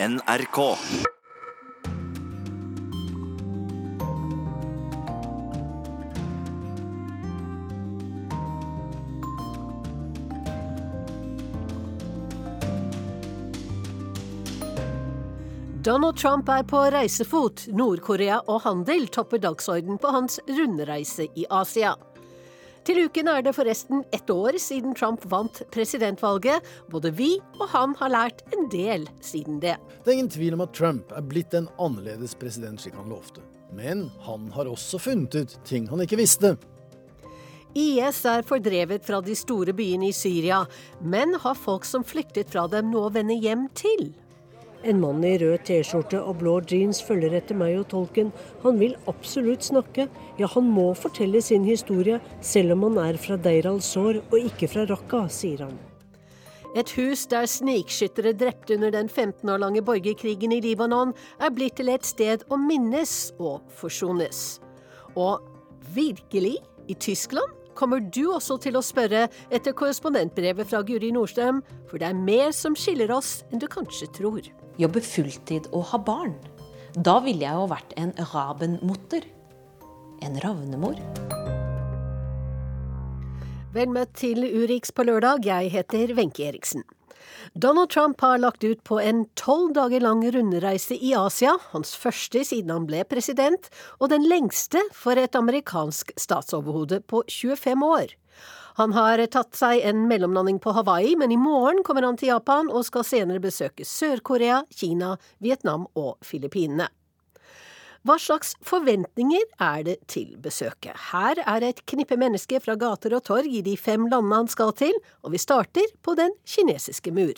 NRK. Donald Trump er på reisefot. Nord-Korea og handel topper dagsorden på hans rundreise i Asia. Til uken er det forresten ett år siden Trump vant presidentvalget. Både vi og han har lært en del siden det. Det er ingen tvil om at Trump er blitt en annerledes president slik han lovte. Men han har også funnet ut ting han ikke visste. IS er fordrevet fra de store byene i Syria, men har folk som flyktet fra dem nå vende hjem til? En mann i rød T-skjorte og blå jeans følger etter meg og tolken. Han vil absolutt snakke. Ja, han må fortelle sin historie, selv om han er fra Deir al-Sor og ikke fra Raqqa, sier han. Et hus der snikskyttere drepte under den 15 år lange borgerkrigen i Libanon, er blitt til et sted å minnes og forsones. Og virkelig, i Tyskland kommer du også til å spørre etter korrespondentbrevet fra Guri Nordstrøm, for det er mer som skiller oss enn du kanskje tror jobbe fulltid og ha barn. Da ville jeg jo vært en rabenmutter. En ravnemor. Vel møtt til Urix på lørdag, jeg heter Wenche Eriksen. Donald Trump har lagt ut på en tolv dager lang rundreise i Asia, hans første siden han ble president, og den lengste for et amerikansk statsoverhode på 25 år. Han har tatt seg en mellomlanding på Hawaii, men i morgen kommer han til Japan og skal senere besøke Sør-Korea, Kina, Vietnam og Filippinene. Hva slags forventninger er det til besøket? Her er et knippe mennesker fra gater og torg i de fem landene han skal til, og vi starter på den kinesiske mur.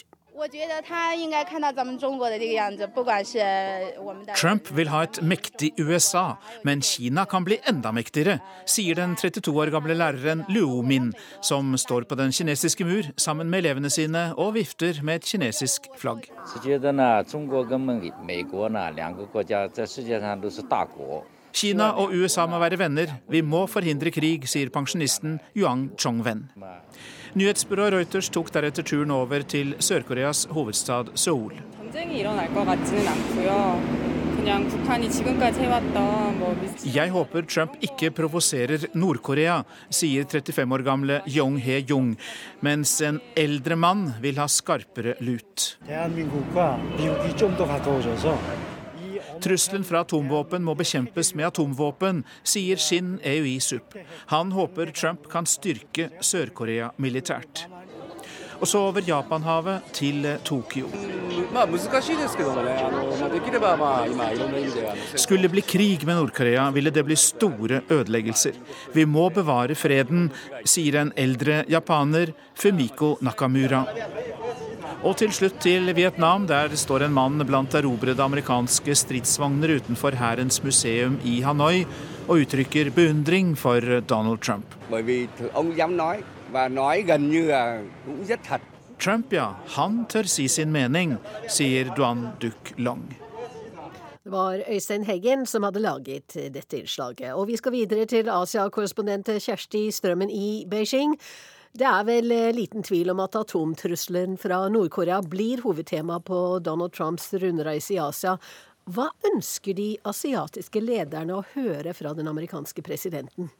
Trump vil ha et mektig USA, men Kina kan bli enda mektigere, sier den 32 år gamle læreren Luo Min, som står på den kinesiske mur sammen med elevene sine og vifter med et kinesisk flagg. Kina og USA må være venner. Vi må forhindre krig, sier pensjonisten Yuang Chongwen. Nyhetsbyrået Reuters tok deretter turen over til Sør-Koreas hovedstad Seoul. Jeg håper Trump ikke provoserer Nord-Korea, sier 35 år gamle Yong He-jung, mens en eldre mann vil ha skarpere lut. Trusselen fra atomvåpen må bekjempes med atomvåpen, sier Shin Eui-sup. Han håper Trump kan styrke Sør-Korea militært. Og så over Japanhavet til Tokyo. Skulle det bli krig med Nord-Korea, ville det bli store ødeleggelser. Vi må bevare freden, sier en eldre japaner, Fumiko Nakamura. Og til slutt til Vietnam. Der står en mann blant erobrede amerikanske stridsvogner utenfor Hærens museum i Hanoi og uttrykker beundring for Donald Trump. Trump, ja. Han tør si sin mening, sier Duan Duc Long. Det var Øystein Heggen som hadde laget dette innslaget. Og vi skal videre til Asia-korrespondent Kjersti Strømmen i Beijing. Det er vel eh, liten tvil om at atomtrusselen fra Nord-Korea blir hovedtema på Donald Trumps rundreise i Asia. Hva ønsker de asiatiske lederne å høre fra den amerikanske presidenten?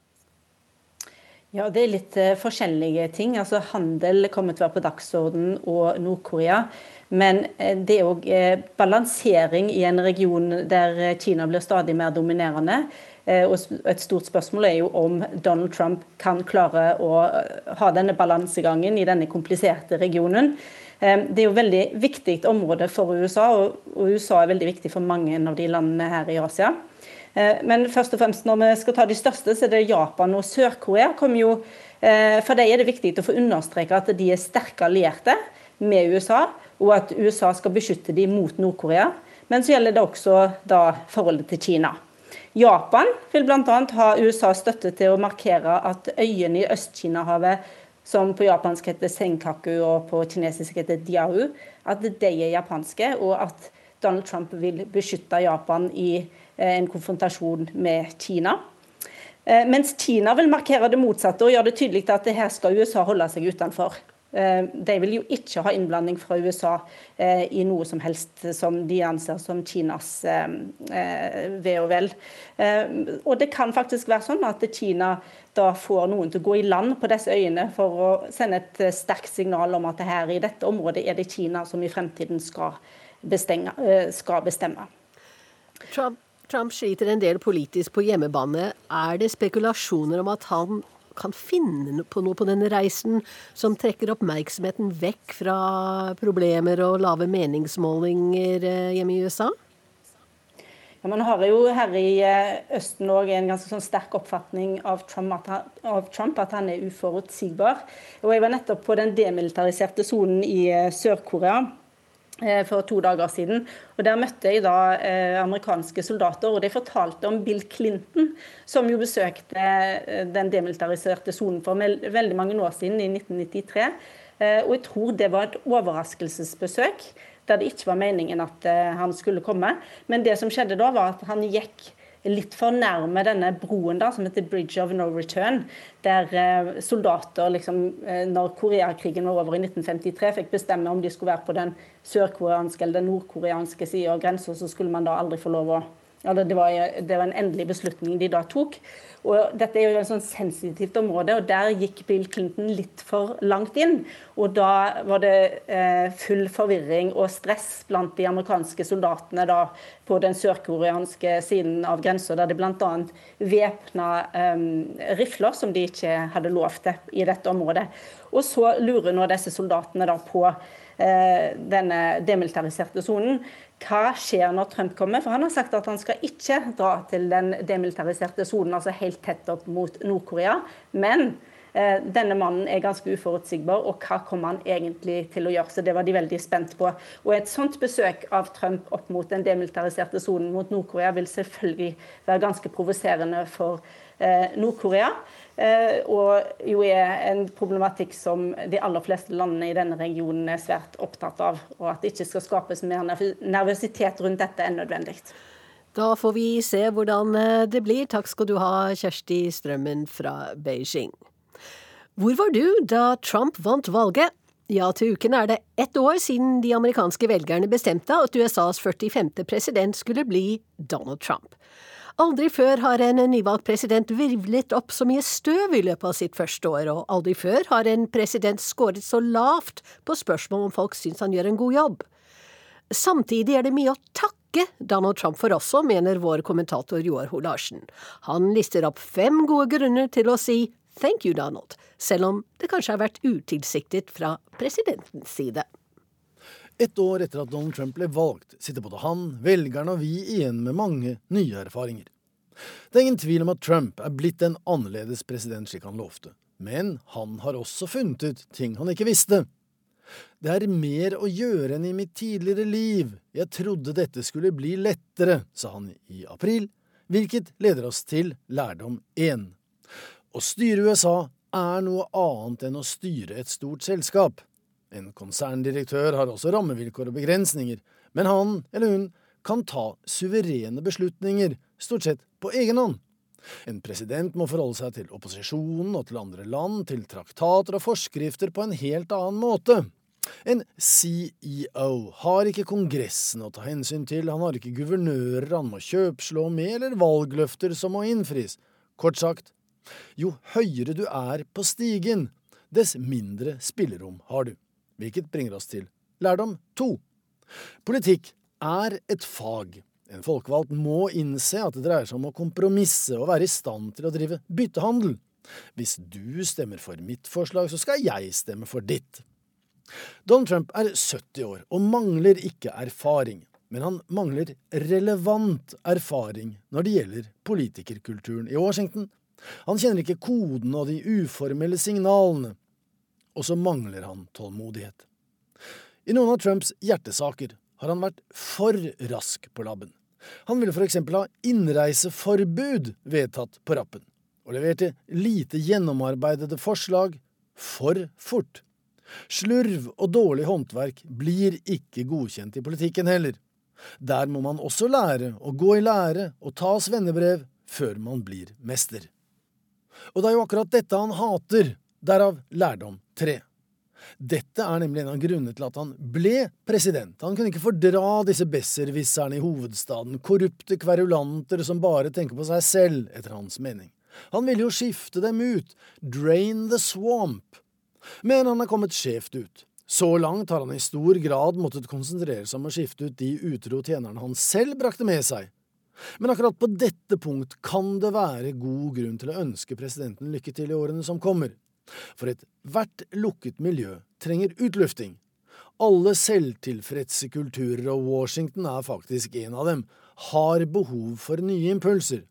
Ja, Det er litt uh, forskjellige ting. Altså, Handel kommer til å være på dagsorden og Nord-Korea. Men uh, det er òg balansering i en region der Kina blir stadig mer dominerende. Eh, og et stort spørsmål er jo om Donald Trump kan klare å eh, ha denne balansegangen i denne kompliserte regionen. Eh, det er jo veldig viktig område for USA, og USA er veldig viktig for mange av de landene her i Asia. Men først og fremst når vi skal ta de største, så er det Japan og Sør-Korea. For dem er det viktig å få understreke at de er sterke allierte med USA, og at USA skal beskytte dem mot Nord-Korea. Men så gjelder det også da forholdet til Kina. Japan vil bl.a. ha USAs støtte til å markere at øyene i Øst-Kina-havet, som på japansk heter Senkaku og på kinesisk heter Diahu, at de er japanske, og at Donald Trump vil beskytte Japan i eh, en konfrontasjon med Kina. Eh, mens Kina vil markere det motsatte og gjøre det tydelig at det her skal USA holde seg utenfor. Eh, de vil jo ikke ha innblanding fra USA eh, i noe som helst som de anser som Kinas ve og vel. Og det kan faktisk være sånn at Kina da får noen til å gå i land på disse øyene for å sende et sterkt signal om at her i dette området er det Kina som i fremtiden skal, bestemme. Skal bestemme. Trump, Trump sliter en del politisk på hjemmebane. Er det spekulasjoner om at han kan finne på noe på denne reisen som trekker oppmerksomheten vekk fra problemer og lave meningsmålinger eh, hjemme i USA? Ja, man har jo her i eh, Østen òg en ganske sånn sterk oppfatning av Trump, han, av Trump, at han er uforutsigbar. Og Jeg var nettopp på den demilitariserte sonen i eh, Sør-Korea. Eh, for to dager siden. Og Der møtte jeg da eh, amerikanske soldater, og de fortalte om Bill Clinton, som jo besøkte eh, den demilitariserte sonen for veldig mange år siden, i 1993. Eh, og jeg tror det var et overraskelsesbesøk, der det ikke var meningen at han skulle komme. Men det som skjedde da, var at han gikk litt for nærme denne broen da, som heter Bridge of No Return, der eh, soldater, liksom, eh, når Koreakrigen var over i 1953, fikk bestemme om de skulle være på den sørkoreanske eller den nordkoreanske sida av grensa, så skulle man da aldri få lov å eller det var, det var en endelig beslutning de da tok. Og dette er jo et sånn sensitivt område, og der gikk Bill Clinton litt for langt inn. Og da var det eh, full forvirring og stress blant de amerikanske soldatene da, på den sørkoreanske siden av grensa, der de bl.a. væpna eh, rifler som de ikke hadde lov til i dette området. Og så lurer nå disse soldatene da på eh, denne demilitariserte sonen hva skjer når Trump kommer? For Han har sagt at han skal ikke dra til den demilitariserte sonen, altså helt tett opp mot Nord-Korea. Men denne mannen er ganske uforutsigbar, og hva kommer han egentlig til å gjøre? Så Det var de veldig spent på. Og Et sånt besøk av Trump opp mot den demilitariserte sonen mot Nord-Korea vil selvfølgelig være ganske provoserende for eh, Nord-Korea. Eh, og jo er en problematikk som de aller fleste landene i denne regionen er svært opptatt av. Og at det ikke skal skapes mer nervøsitet rundt dette enn nødvendig. Da får vi se hvordan eh, det blir. Takk skal du ha, Kjersti Strømmen fra Beijing. Hvor var du da Trump vant valget? Ja, til uken er det ett år siden de amerikanske velgerne bestemte at USAs 45. president skulle bli Donald Trump. Aldri før har en nyvalgt president virvlet opp så mye støv i løpet av sitt første år, og aldri før har en president skåret så lavt på spørsmål om folk syns han gjør en god jobb. Samtidig er det mye å takke Donald Trump for også, mener vår kommentator Joar Ho Larsen. Han lister opp fem gode grunner til å si thank you, Donald, selv om det kanskje har vært utilsiktet fra presidentens side. Et år etter at Donald Trump ble valgt, sitter både han, velgerne og vi igjen med mange nye erfaringer. Det er ingen tvil om at Trump er blitt en annerledes president slik han lovte, men han har også funnet ut ting han ikke visste. Det er mer å gjøre enn i mitt tidligere liv, jeg trodde dette skulle bli lettere, sa han i april, hvilket leder oss til lærdom én. Å styre USA er noe annet enn å styre et stort selskap. En konserndirektør har også rammevilkår og begrensninger, men han eller hun kan ta suverene beslutninger, stort sett på egen hånd. En president må forholde seg til opposisjonen og til andre land, til traktater og forskrifter på en helt annen måte. En CEO har ikke Kongressen å ta hensyn til, han har ikke guvernører han må kjøpslå med, eller valgløfter som må innfris. Kort sagt, jo høyere du er på stigen, dess mindre spillerom har du. Hvilket bringer oss til lærdom to. Politikk er et fag. En folkevalgt må innse at det dreier seg om å kompromisse og være i stand til å drive byttehandel. Hvis du stemmer for mitt forslag, så skal jeg stemme for ditt. Donald Trump er 70 år og mangler ikke erfaring, men han mangler relevant erfaring når det gjelder politikerkulturen i Washington. Han kjenner ikke koden og de uformelle signalene, og så mangler han tålmodighet. I noen av Trumps hjertesaker har han vært for rask på labben. Han ville for eksempel ha innreiseforbud vedtatt på rappen, og leverte lite gjennomarbeidede forslag for fort. Slurv og dårlig håndverk blir ikke godkjent i politikken heller. Der må man også lære å gå i lære og ta svennebrev før man blir mester. Og det er jo akkurat dette han hater, derav lærdom tre. Dette er nemlig en av grunnene til at han ble president. Han kunne ikke fordra disse besserwisserne i hovedstaden, korrupte kverulanter som bare tenker på seg selv, etter hans mening. Han ville jo skifte dem ut, drain the swamp. Men han er kommet skjevt ut. Så langt har han i stor grad måttet konsentrere seg om å skifte ut de utro tjenerne han selv brakte med seg. Men akkurat på dette punkt kan det være god grunn til å ønske presidenten lykke til i årene som kommer. For ethvert lukket miljø trenger utlufting. Alle selvtilfredse kulturer, og Washington er faktisk en av dem, har behov for nye impulser.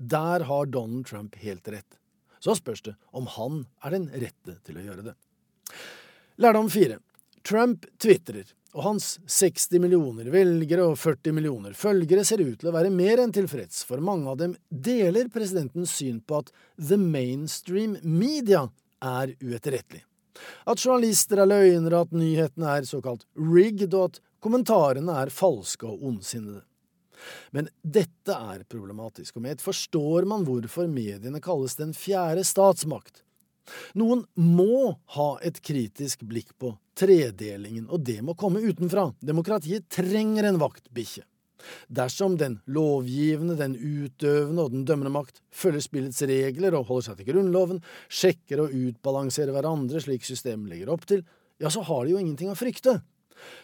Der har Donald Trump helt rett. Så spørs det om han er den rette til å gjøre det. Lærdom fire. Trump tvitrer, og hans 60 millioner velgere og 40 millioner følgere ser ut til å være mer enn tilfreds, for mange av dem deler presidentens syn på at the mainstream media er uetterrettelig. At journalister er løgnere, at nyhetene er såkalt rigged, og at kommentarene er falske og ondsinnede. Men dette er problematisk, og med et forstår man hvorfor mediene kalles den fjerde statsmakt. Noen må ha et kritisk blikk på tredelingen, og det må komme utenfra. Demokratiet trenger en vaktbikkje. Dersom den lovgivende, den utøvende og den dømmende makt følger spillets regler og holder seg til Grunnloven, sjekker og utbalanserer hverandre slik systemet legger opp til, ja, så har de jo ingenting å frykte.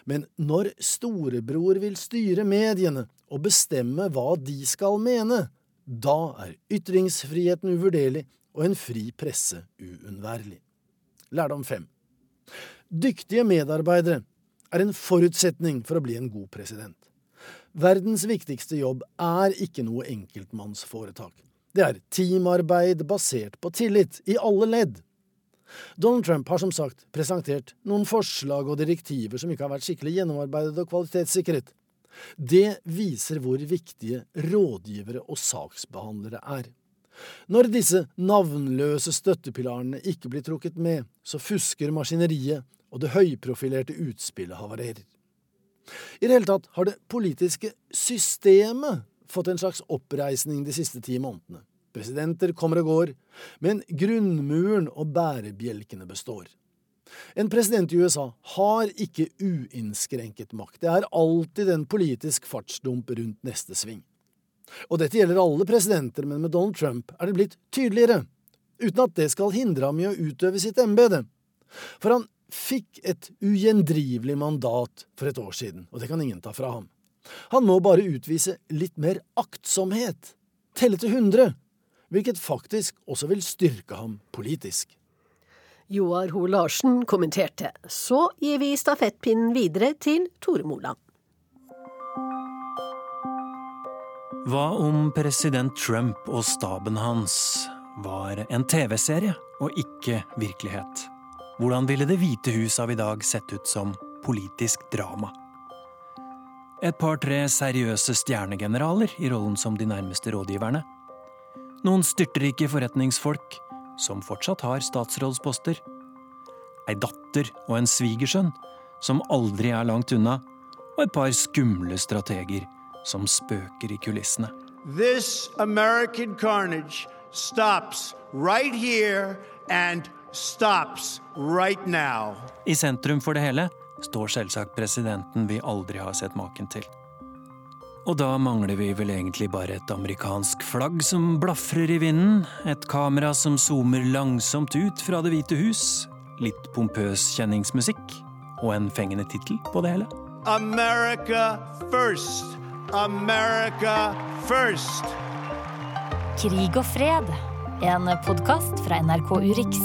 Men når storebror vil styre mediene og bestemme hva de skal mene, da er ytringsfriheten uvurderlig og en fri presse uunnværlig. Lærdom fem. Dyktige medarbeidere er en forutsetning for å bli en god president. Verdens viktigste jobb er ikke noe enkeltmannsforetak. Det er teamarbeid basert på tillit, i alle ledd. Donald Trump har som sagt presentert noen forslag og direktiver som ikke har vært skikkelig gjennomarbeidet og kvalitetssikret. Det viser hvor viktige rådgivere og saksbehandlere er. Når disse navnløse støttepilarene ikke blir trukket med, så fusker maskineriet, og det høyprofilerte utspillet havarerer. I det hele tatt har det politiske systemet fått en slags oppreisning de siste ti månedene. Presidenter kommer og går, men grunnmuren og bærebjelkene består. En president i USA har ikke uinnskrenket makt. Det er alltid en politisk fartsdump rundt neste sving. Og dette gjelder alle presidenter, men med Donald Trump er det blitt tydeligere, uten at det skal hindre ham i å utøve sitt embete. For han fikk et ugjendrivelig mandat for et år siden, og det kan ingen ta fra ham. Han må bare utvise litt mer aktsomhet, telle til hundre, hvilket faktisk også vil styrke ham politisk. Joar Ho Larsen kommenterte. Så gir vi stafettpinnen videre til Tore Moland. Hva om president Trump og staben hans var en TV-serie og ikke virkelighet? Hvordan ville Det hvite hus av i dag sett ut som politisk drama? Et par-tre seriøse stjernegeneraler i rollen som de nærmeste rådgiverne. Noen styrtrike forretningsfolk som fortsatt har statsrådsposter. Ei datter og en svigersønn som aldri er langt unna. Og et par skumle strateger som spøker i kulissene. This American carnage stops right here and stops right now. I sentrum for det hele står selvsagt presidenten vi aldri har sett maken til. Og da mangler vi vel egentlig bare et amerikansk flagg som blafrer i vinden, et kamera som zoomer langsomt ut fra Det hvite hus, litt pompøs kjenningsmusikk og en fengende tittel på det hele. America first. America first! Krig og fred, en podkast fra NRK Urix.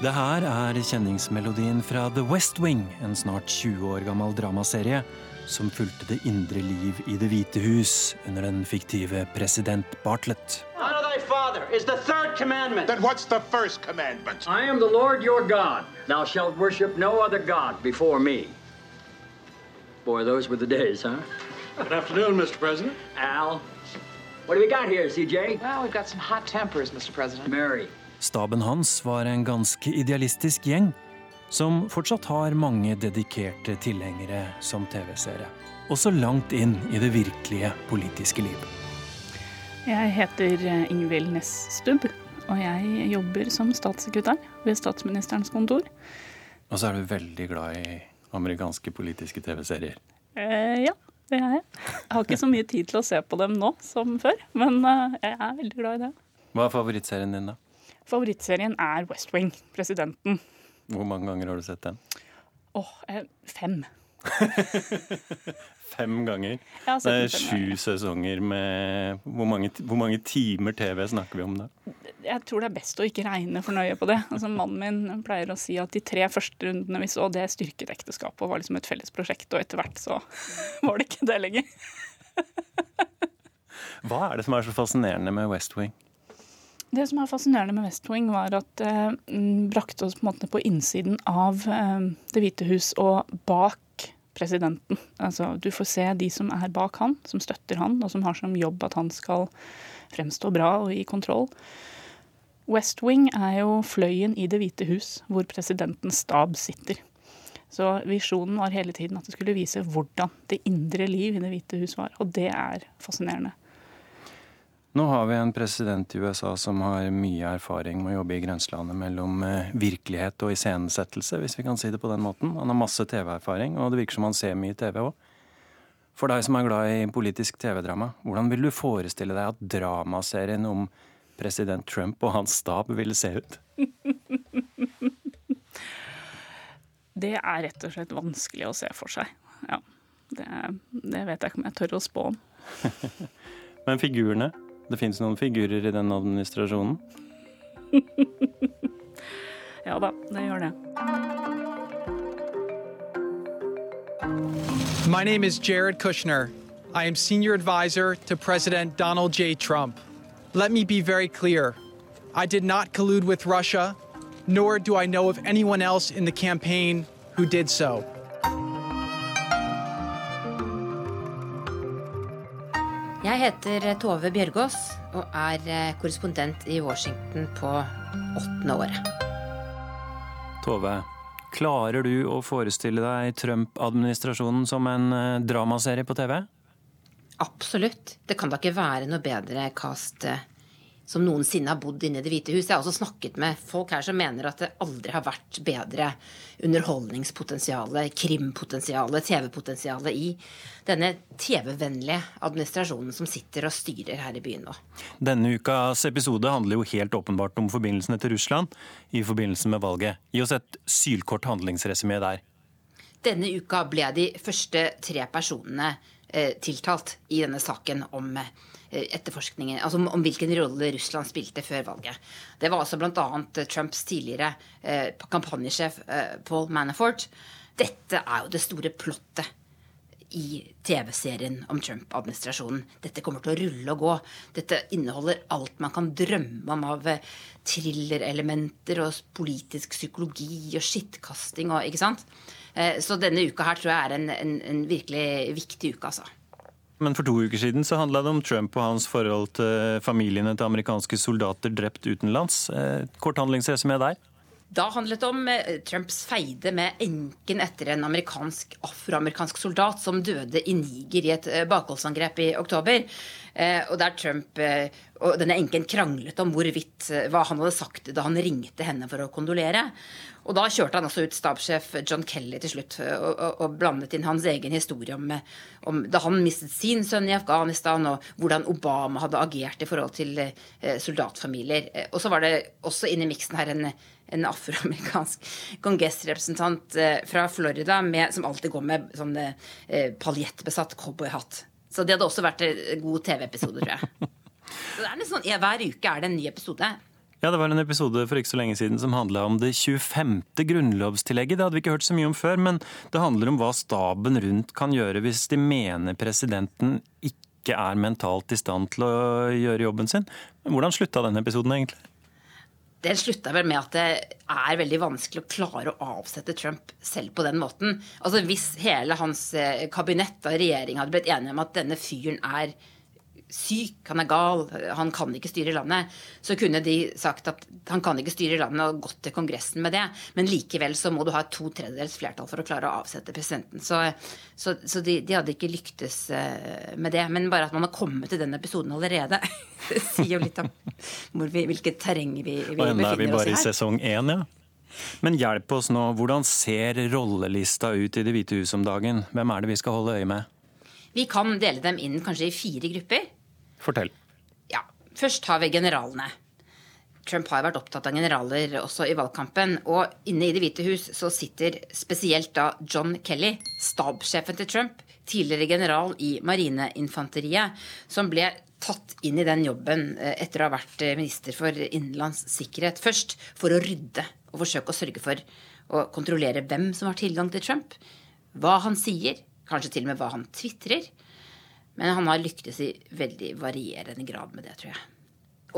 Det her er kjenningsmelodien fra The West Wing, en snart 20 år gammel dramaserie som fulgte det indre liv i Det hvite hus under den fiktive president Bartlett. Father is the third commandment. Then what's the first commandment? I am the Lord your God. Thou shalt worship no other God before me. Boy, those were the days, huh? Good afternoon, Mr. President. Al. What do we got here, CJ? Well, we've got some hot tempers, Mr. President. Mary. Staben hans var en ganske idealistisk gjeng, som fortsatt har mange dedikerte tilhengere som TV-serie. også langt inn i det virkelige politiske liv. Jeg heter eh, Ingvild Næss Stubb, og jeg jobber som statssekretær ved statsministerens kontor. Og så er du veldig glad i amerikanske politiske TV-serier. Eh, ja, det er jeg. Jeg har ikke så mye tid til å se på dem nå som før, men eh, jeg er veldig glad i det. Hva er favorittserien din, da? Favorittserien er West Wing, Presidenten. Hvor mange ganger har du sett den? Åh, eh, fem. Fem ganger? Det er sju sesonger med hvor mange, hvor mange timer TV snakker vi om da? Jeg tror det er best å ikke regne for nøye på det. Altså, mannen min pleier å si at de tre første rundene vi så, det styrket ekteskapet og var liksom et felles prosjekt, og etter hvert så var det ikke det lenger. Hva er det som er så fascinerende med West Wing? Det som er fascinerende med West Wing, var at det mm, brakte oss på på innsiden av eh, Det hvite hus og bak presidenten. Altså, du får se de som er bak han, som støtter han, og som har som jobb at han skal fremstå bra og i kontroll. West Wing er jo fløyen i Det hvite hus, hvor presidentens stab sitter. Så visjonen var hele tiden at det skulle vise hvordan det indre liv i Det hvite hus var, og det er fascinerende. Nå har vi en president i USA som har mye erfaring med å jobbe i grenselandet mellom eh, virkelighet og iscenesettelse, hvis vi kan si det på den måten. Han har masse TV-erfaring, og det virker som han ser mye TV òg. For deg som er glad i politisk TV-drama, hvordan vil du forestille deg at dramaserien om president Trump og hans stab ville se ut? Det er rett og slett vanskelig å se for seg. Ja, det, det vet jeg ikke om jeg tør å spå om. Men figurene? Det fins noen figurer i den administrasjonen? Ja da, det gjør det. My name is Jared Kushner. I am senior advisor to President Donald J. Trump. Let me be very clear. I did not collude with Russia, nor do I know of anyone else in the campaign who did so. Jeg heter Tove Bjørgaas og er eh, korrespondent i Washington på åttende året. Tove, klarer du å forestille deg Trump-administrasjonen som en eh, dramaserie på TV? Absolutt. Det kan da ikke være noe bedre cast eh, som noensinne har bodd inne i Det hvite hus. Jeg har også snakket med folk her som mener at det aldri har vært bedre underholdningspotensialet, krimpotensialet, TV-potensialet i denne TV-vennlige administrasjonen som sitter og styrer her i byen nå. Denne ukas episode handler jo helt åpenbart om forbindelsene til Russland i forbindelse med valget. Gi oss et sylkort handlingsresymé der. Denne uka ble de første tre personene eh, tiltalt i denne saken om eh, etterforskningen, altså om, hvilken rolle Russland spilte før valget. Det var altså bl.a. Trumps tidligere eh, kampanjesjef eh, Paul Manafort. Dette er jo det store plottet i TV-serien om Trump-administrasjonen. Dette kommer til å rulle og gå. Dette inneholder alt man kan drømme om av eh, thrillerelementer og politisk psykologi og skittkasting og ikke sant. Eh, så denne uka her tror jeg er en, en, en virkelig viktig uke, altså. Men for to uker siden så handla det om Trump og hans forhold til familiene til amerikanske soldater drept utenlands. Kort handlingsreise med der? Da handlet det om eh, Trumps feide med enken etter en amerikansk, afroamerikansk soldat som døde i Niger i et bakholdsangrep i oktober. Og der Trump og denne enken kranglet om hvorvidt hva han hadde sagt da han ringte henne for å kondolere. Og da kjørte han også ut stabssjef John Kelly til slutt og, og, og blandet inn hans egen historie om, om, da han mistet sin sønn i Afghanistan, og hvordan Obama hadde agert i forhold til eh, soldatfamilier. Og så var det også inne i miksen her en, en afroamerikansk kongressrepresentant eh, fra Florida med, som alltid går med sånn eh, paljettbesatt cowboyhatt. Så det hadde også vært en god TV-episode, tror jeg. Så det er sånn, ja, Hver uke er det en ny episode. Ja, Det var en episode for ikke så lenge siden som handla om det 25. grunnlovstillegget. Det hadde vi ikke hørt så mye om før, men det handler om hva staben rundt kan gjøre hvis de mener presidenten ikke er mentalt i stand til å gjøre jobben sin. Hvordan slutta den episoden egentlig? Den slutta vel med at det er veldig vanskelig å klare å avsette Trump selv på den måten. Altså Hvis hele hans kabinett og regjering hadde blitt enige om at denne fyren er syk, han er gal, han kan ikke styre landet, så kunne de sagt at han kan ikke styre landet og gått til Kongressen med det. Men likevel så må du ha to tredjedels flertall for å klare å avsette presidenten. Så, så, så de, de, hadde ikke lyktes eh, med det. Men bare at man har kommet til den episoden allerede, det sier jo litt om vi, hvilket terreng vi, vi befinner oss i her. Og enda er vi bare i sesong én, ja. Men hjelp oss nå. Hvordan ser rollelista ut i Det hvite hus om dagen? Hvem er det vi skal holde øye med? Vi kan dele dem inn kanskje i fire grupper. Fortell. Ja, Først har vi generalene. Trump har vært opptatt av generaler også i valgkampen. Og inne i Det hvite hus så sitter spesielt da John Kelly, stabssjefen til Trump, tidligere general i marineinfanteriet, som ble tatt inn i den jobben eh, etter å ha vært eh, minister for innenlands sikkerhet. Først for å rydde og forsøke å sørge for å kontrollere hvem som har tilgang til Trump, hva han sier, kanskje til og med hva han tvitrer. Men han har lyktes i veldig varierende grad med det, tror jeg.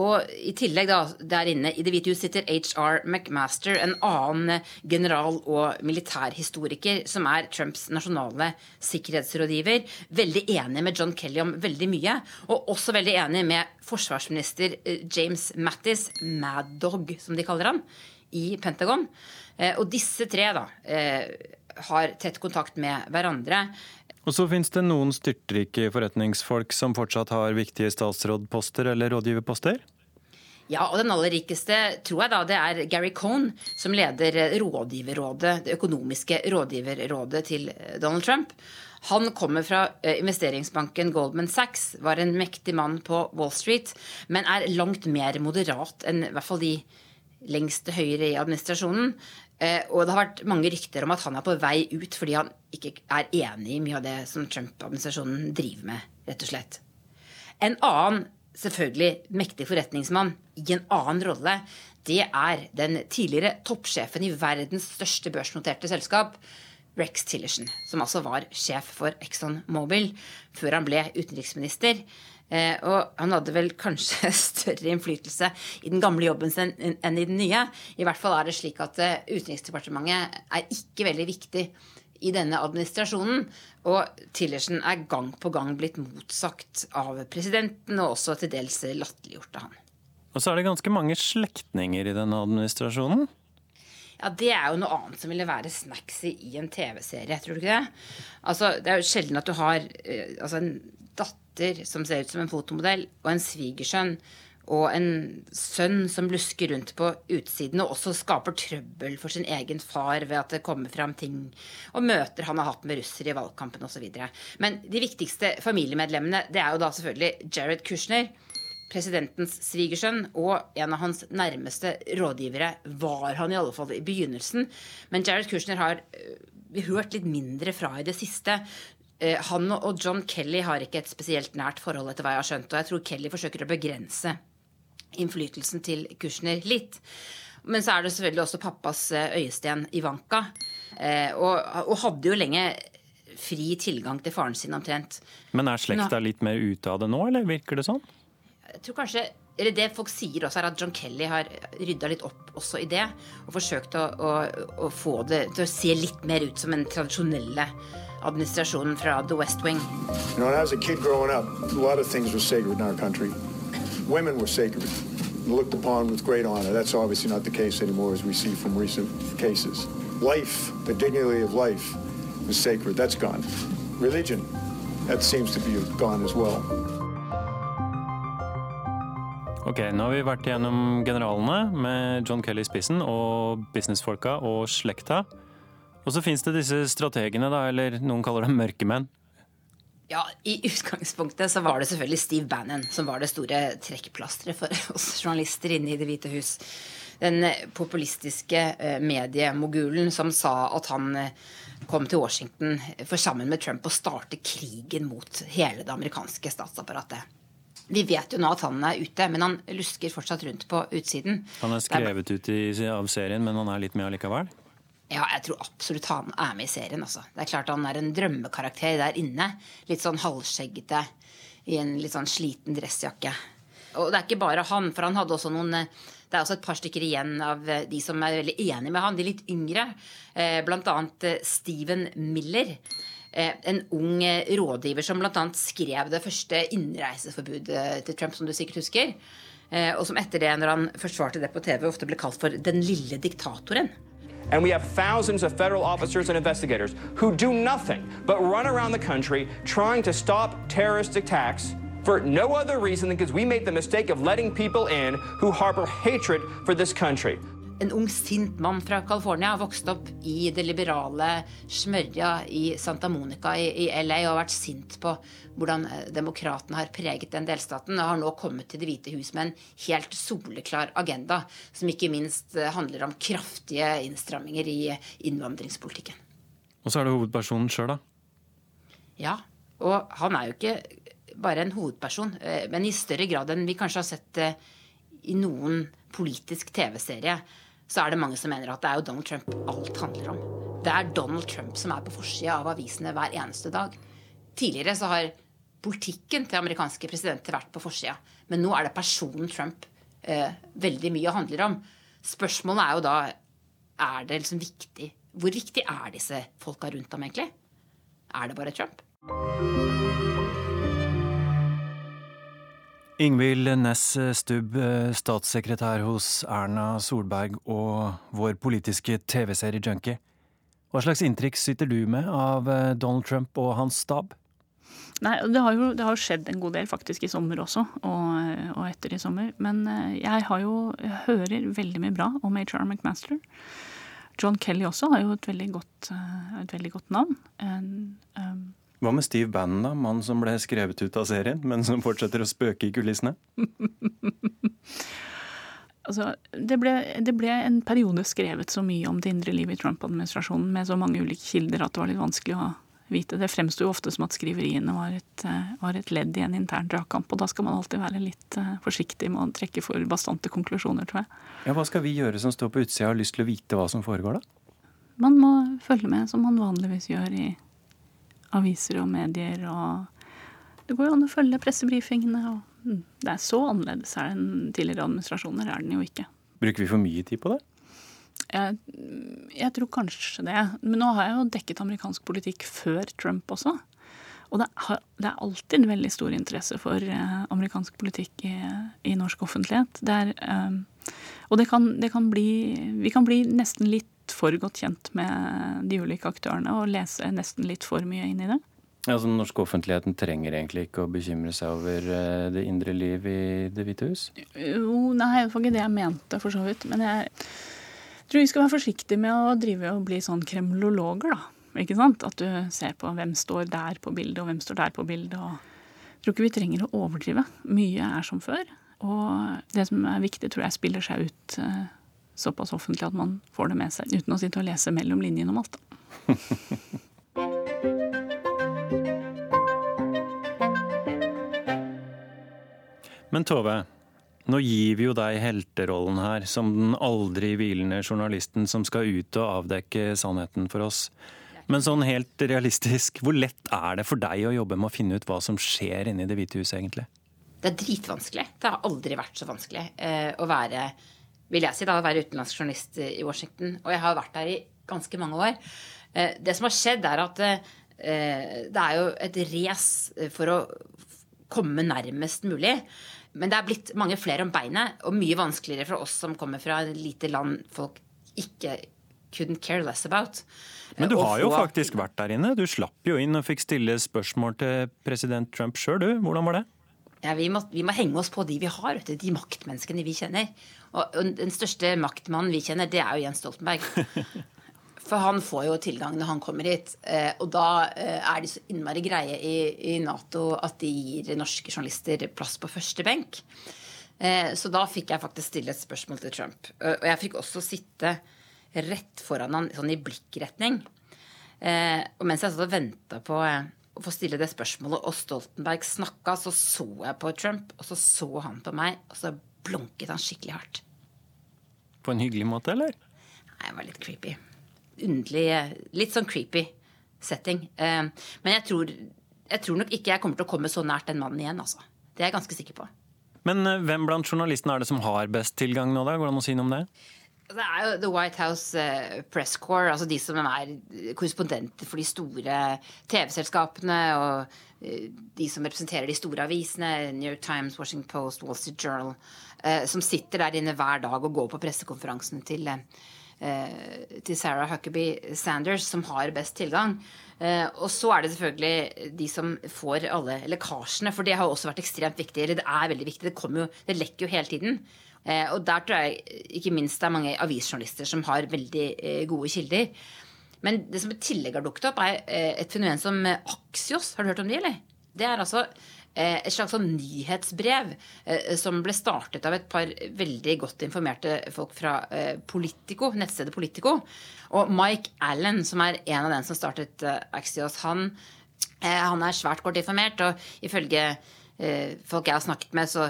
Og i tillegg, da, der inne i Det hvite hus sitter HR McMaster, en annen general- og militærhistoriker som er Trumps nasjonale sikkerhetsrådgiver. Veldig enig med John Kelly om veldig mye. Og også veldig enig med forsvarsminister eh, James Mattis, Mad Dog, som de kaller han, i Pentagon. Eh, og disse tre da eh, har tett kontakt med hverandre. Og så finnes det noen styrtrike forretningsfolk som fortsatt har viktige statsrådposter eller rådgiverposter? Ja, og den aller rikeste tror jeg da det er Gary Cohn, som leder rådgiverrådet, det økonomiske rådgiverrådet til Donald Trump. Han kommer fra investeringsbanken Goldman Sachs, var en mektig mann på Wall Street, men er langt mer moderat enn i hvert fall de lengst til høyre i administrasjonen. Eh, og det har vært mange rykter om at han er på vei ut fordi han ikke er enig i mye av det som Trump-administrasjonen driver med, rett og slett. En annen selvfølgelig mektig forretningsmann i en annen rolle, det er den tidligere toppsjefen i verdens største børsnoterte selskap, Rex Tillerson, som altså var sjef for Exxon Mobil før han ble utenriksminister. Eh, og han hadde vel kanskje større innflytelse i den gamle jobben sin enn i den nye. I hvert fall er det slik at eh, Utenriksdepartementet er ikke veldig viktig i denne administrasjonen. Og Tillersen er gang på gang blitt motsagt av presidenten, og også til dels latterliggjort av han. Og så er det ganske mange slektninger i denne administrasjonen? Ja, Det er jo noe annet som ville være snacksy i en TV-serie, tror du ikke det? Altså, Det er jo sjelden at du har eh, altså en datter som ser ut som en fotomodell, og en svigersønn og en sønn som lusker rundt på utsiden og også skaper trøbbel for sin egen far ved at det kommer fram ting og møter han har hatt med russere i valgkampen osv. Men de viktigste familiemedlemmene det er jo da selvfølgelig Jared Kushner, presidentens svigersønn, og en av hans nærmeste rådgivere var han i alle fall i begynnelsen. Men Jared Kushner har vi hørt litt mindre fra i det siste. Han og John Kelly har ikke et spesielt nært forhold, etter hva jeg har skjønt. Og jeg tror Kelly forsøker å begrense innflytelsen til Kushner litt. Men så er det selvfølgelig også pappas øyesten Ivanka. Og, og hadde jo lenge fri tilgang til faren sin omtrent. Men er slekta litt mer ute av det nå, eller virker det sånn? Jeg tror kanskje eller Det folk sier også, er at John Kelly har rydda litt opp også i det. Og forsøkt å, å, å, få det til å se litt mer ut som den tradisjonelle administrasjonen fra The West Wing. You know, as a kid growing up, a lot of things were sacred in our country. Women were sacred, looked upon with great honor. That's obviously not the case anymore, as we see from recent cases. Life, the dignity of life, was sacred. That's gone. Religion, that seems to be gone as well. Ok, Nå har vi vært gjennom generalene med John Kelly i spissen, og businessfolka og slekta. Og så fins det disse strategene, da, eller noen kaller dem mørkemenn. Ja, I utgangspunktet så var det selvfølgelig Steve Bannon som var det store trekkplasteret for oss journalister inne i Det hvite hus. Den populistiske mediemogulen som sa at han kom til Washington for sammen med Trump å starte krigen mot hele det amerikanske statsapparatet. Vi vet jo nå at han er ute, men han lusker fortsatt rundt på utsiden. Han er skrevet ut i, av serien, men han er litt med allikevel? Ja, jeg tror absolutt han er med i serien. Altså. Det er klart Han er en drømmekarakter der inne. Litt sånn halvskjeggete i en litt sånn sliten dressjakke. Og det er ikke bare han, for han hadde også noen Det er også et par stykker igjen av de som er veldig enige med han, de litt yngre. Blant annet Steven Miller. en ung rådgiver som bl.a. skrev det første innreiseforbudet til Trump, som du sikkert husker. Og som etter det, når han forsvarte det på TV, ofte ble kalt for 'den lille diktatoren'. And we have thousands of federal officers and investigators who do nothing but run around the country trying to stop terrorist attacks for no other reason than because we made the mistake of letting people in who harbor hatred for this country. En ung, sint mann fra California vokste opp i det liberale smørja i Santa Monica i, i LA og har vært sint på hvordan eh, demokratene har preget den delstaten, og har nå kommet til Det hvite hus med en helt soleklar agenda, som ikke minst eh, handler om kraftige innstramminger i innvandringspolitikken. Og så er det hovedpersonen sjøl, da? Ja. Og han er jo ikke bare en hovedperson, eh, men i større grad enn vi kanskje har sett i noen politisk TV-serie så er det mange som mener at det er jo Donald Trump alt handler om. Det er Donald Trump som er på forsida av avisene hver eneste dag. Tidligere så har politikken til amerikanske presidenter vært på forsida, men nå er det personen Trump eh, veldig mye handler om. Spørsmålet er jo da er det liksom viktig Hvor viktig er disse folka rundt ham egentlig? Er det bare Trump? Ingvild Næss Stubb, statssekretær hos Erna Solberg og vår politiske TV-serie-junkie. Hva slags inntrykk sitter du med av eh, Donald Trump og hans stab? Nei, det har, jo, det har skjedd en god del faktisk i sommer også, og, og, etter i sommer. Men eh, jeg har jo, jeg hører veldig mye bra om HR McMaster. John Kelly også har jo et veldig godt, eh, et veldig godt navn. En, um, hva med Steve Bannon, da? Mannen som ble skrevet ut av serien, men som fortsetter å spøke i kulissene? altså, det ble, det ble, en periode skrevet så mye om det indre livet i Trump-administrasjonen med så mange ulike kilder at det var litt vanskelig å vite. Det fremsto ofte som at skriveriene var et, eh, var et, ledd i en intern dragkamp. Og da skal man alltid være litt eh, forsiktig med å trekke for bastante konklusjoner, tror jeg. Ja, Hva skal vi gjøre som står på utsida og har lyst til å vite hva som foregår, da? Man må følge med som man vanligvis gjør i aviser og medier. og Det går jo an å følge pressebrifingene. og mm, Det er så annerledes her enn tidligere administrasjoner, er den jo ikke. Bruker vi for mye tid på det? Jeg, jeg, tror kanskje det. Men nå har jeg jo dekket amerikansk politikk før Trump også. Og det, har, det er alltid en veldig stor interesse for eh, amerikansk politikk i, i norsk offentlighet. Det er, eh, og det kan, det kan bli Vi kan bli nesten litt for godt kjent med de ulike aktørene og lese nesten litt for mye inn i det. Ja, så Den norske offentligheten trenger egentlig ikke å bekymre seg over eh, det indre liv i Det hvite hus? Jo, nei, det var ikke det jeg mente, for så vidt. Men jeg tror vi skal være forsiktige med å drive og bli sånn kremlologer, da. Ikke sant? At du ser på hvem står der på bildet, og hvem står der på bildet. og Jeg tror ikke vi trenger å overdrive. Mye er som før. Og det som er viktig, tror jeg spiller seg ut eh, såpass offentlig at man får det med seg, uten å sitte og lese mellom linjene om alt. Men Tove, nå gir vi jo deg helterollen her, som den aldri hvilende journalisten som skal ut og avdekke sannheten for oss. Men sånn helt realistisk, hvor lett er det for deg å jobbe med å finne ut hva som skjer inni Det hvite huset, egentlig? Det er dritvanskelig. Det har aldri vært så vanskelig eh, å være vil jeg si, da, å være utenlandsk journalist i Washington. Og jeg har vært der i ganske mange år. Eh, det som har skjedd, er at eh, det er jo et race for å komme nærmest mulig. Men det er blitt mange flere om beinet, og mye vanskeligere for oss som kommer fra et lite land folk ikke couldn't care less about. Men du har jo faktisk vært der inne. Du slapp jo inn og fikk stille spørsmål til president Trump sjøl, du. Hvordan var det? Ja, vi, må, vi, må, henge oss på de vi har, de maktmenneskene vi kjenner. Og den største maktmannen vi kjenner, det er jo Jens Stoltenberg. For han får jo tilgang når han kommer hit. Eh, og da eh, er de så innmari greie i, i Nato at de gir norske journalister plass på første benk. Eh, så da fikk jeg faktisk stille et spørsmål til Trump. Og jeg fikk også sitte rett foran han sånn i blikkretning. Og mens jeg satt og venta på å få stille det spørsmålet, og Stoltenberg snakka, så så jeg på Trump, og så så han på meg, og så blunket han skikkelig hardt. På en hyggelig måte, eller? Nei, det var litt creepy. Underlig Litt sånn creepy setting. Eh, men jeg tror, jeg tror nok ikke jeg kommer til å komme så nært den mannen igjen, altså. Det er jeg ganske sikker på. Men eh, hvem blant journalistene er det som har best tilgang nå, da? Går det an å si noe om det? Det er jo The White House eh, Press Corps, altså de som er korrespondenter for de store TV-selskapene, og eh, de som representerer de store avisene, New York Times, Washington Post, Wall Street Journal, eh, som sitter der inne hver dag og går på pressekonferansen til, til Sarah Huckabee Sanders, som har best tilgang. Og så er det selvfølgelig de som får alle lekkasjene, for det har også vært ekstremt viktig. Eller det er veldig viktig. Det, jo, det lekker jo hele tiden. Eh, og der tror jeg ikke minst det er mange avisjournalister som har veldig eh, gode kilder. Men det som i tillegg har dukket opp, er eh, et fenomen som Axios. Har du hørt om det, eller? Det er altså et slags sånn nyhetsbrev som ble startet av et par veldig godt informerte folk fra Politico, nettstedet Politico. Og Mike Allen, som er en av dem som startet Axios, han, han er svært godt informert. Og ifølge folk jeg har snakket med, så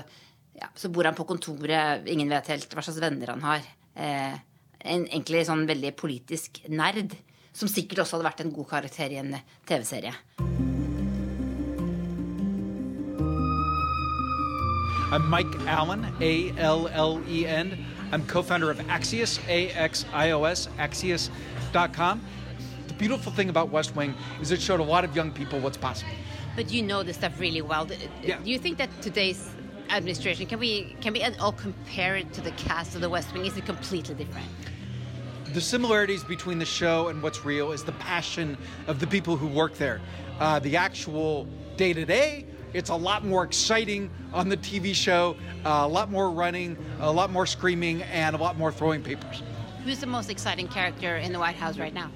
ja, så bor han på kontoret, ingen vet helt hva slags venner han har. Eh, en egentlig sånn veldig politisk nerd, som sikkert også hadde vært en god karakter i en TV-serie. I'm Mike Allen, A-L-L-E-N. I'm co-founder of Axios, A-X-I-O-S, Axios.com. The beautiful thing about West Wing is it showed a lot of young people what's possible. But you know this stuff really well. Do you think that today's administration. Can we can we at all compare it to the cast of The West Wing? Is it completely different? The similarities between the show and what's real is the passion of the people who work there. Uh, the actual day to day, it's a lot more exciting on the TV show, uh, a lot more running, a lot more screaming, and a lot more throwing papers. Who's the most exciting character in the White House right now?